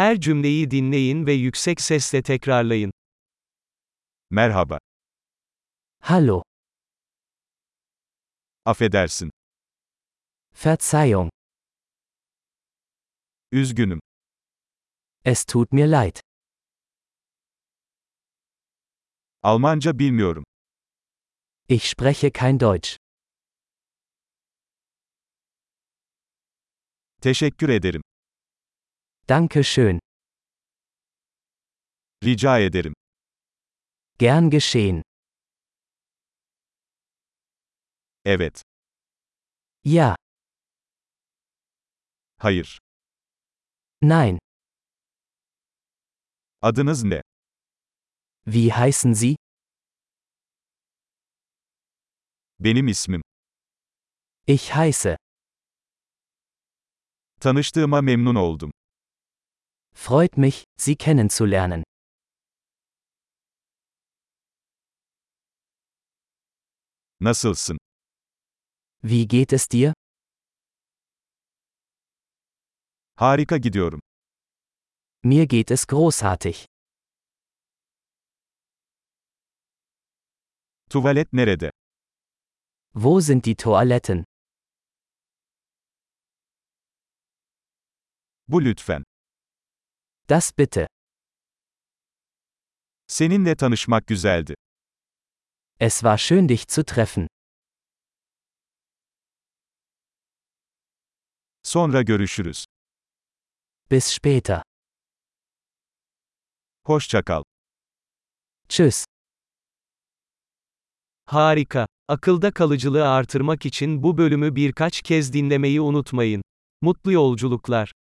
Her cümleyi dinleyin ve yüksek sesle tekrarlayın. Merhaba. Hallo, Affedersin. Verzeihung, Üzgünüm. es tut mir leid. Almanca bilmiyorum. Ich spreche kein Deutsch. Teşekkür ederim. Danke schön. Rica ederim. Gern geschehen. Evet. Ja, Hayır. nein. Adınız ne? Wie heißen Sie? Benim ismim. Ich heiße. Tanıştığıma memnun oldum. Freut mich, Sie kennenzulernen. Nasılsın? Wie geht es dir? Harika gidiyorum. Mir geht es großartig. Tuvalet nerede? Wo sind die Toiletten? Bu lütfen. Das bitte. Seninle tanışmak güzeldi. Es war schön dich zu treffen. Sonra görüşürüz. Bis später. Hoşça kal. Tschüss. Harika. Akılda kalıcılığı artırmak için bu bölümü birkaç kez dinlemeyi unutmayın. Mutlu yolculuklar.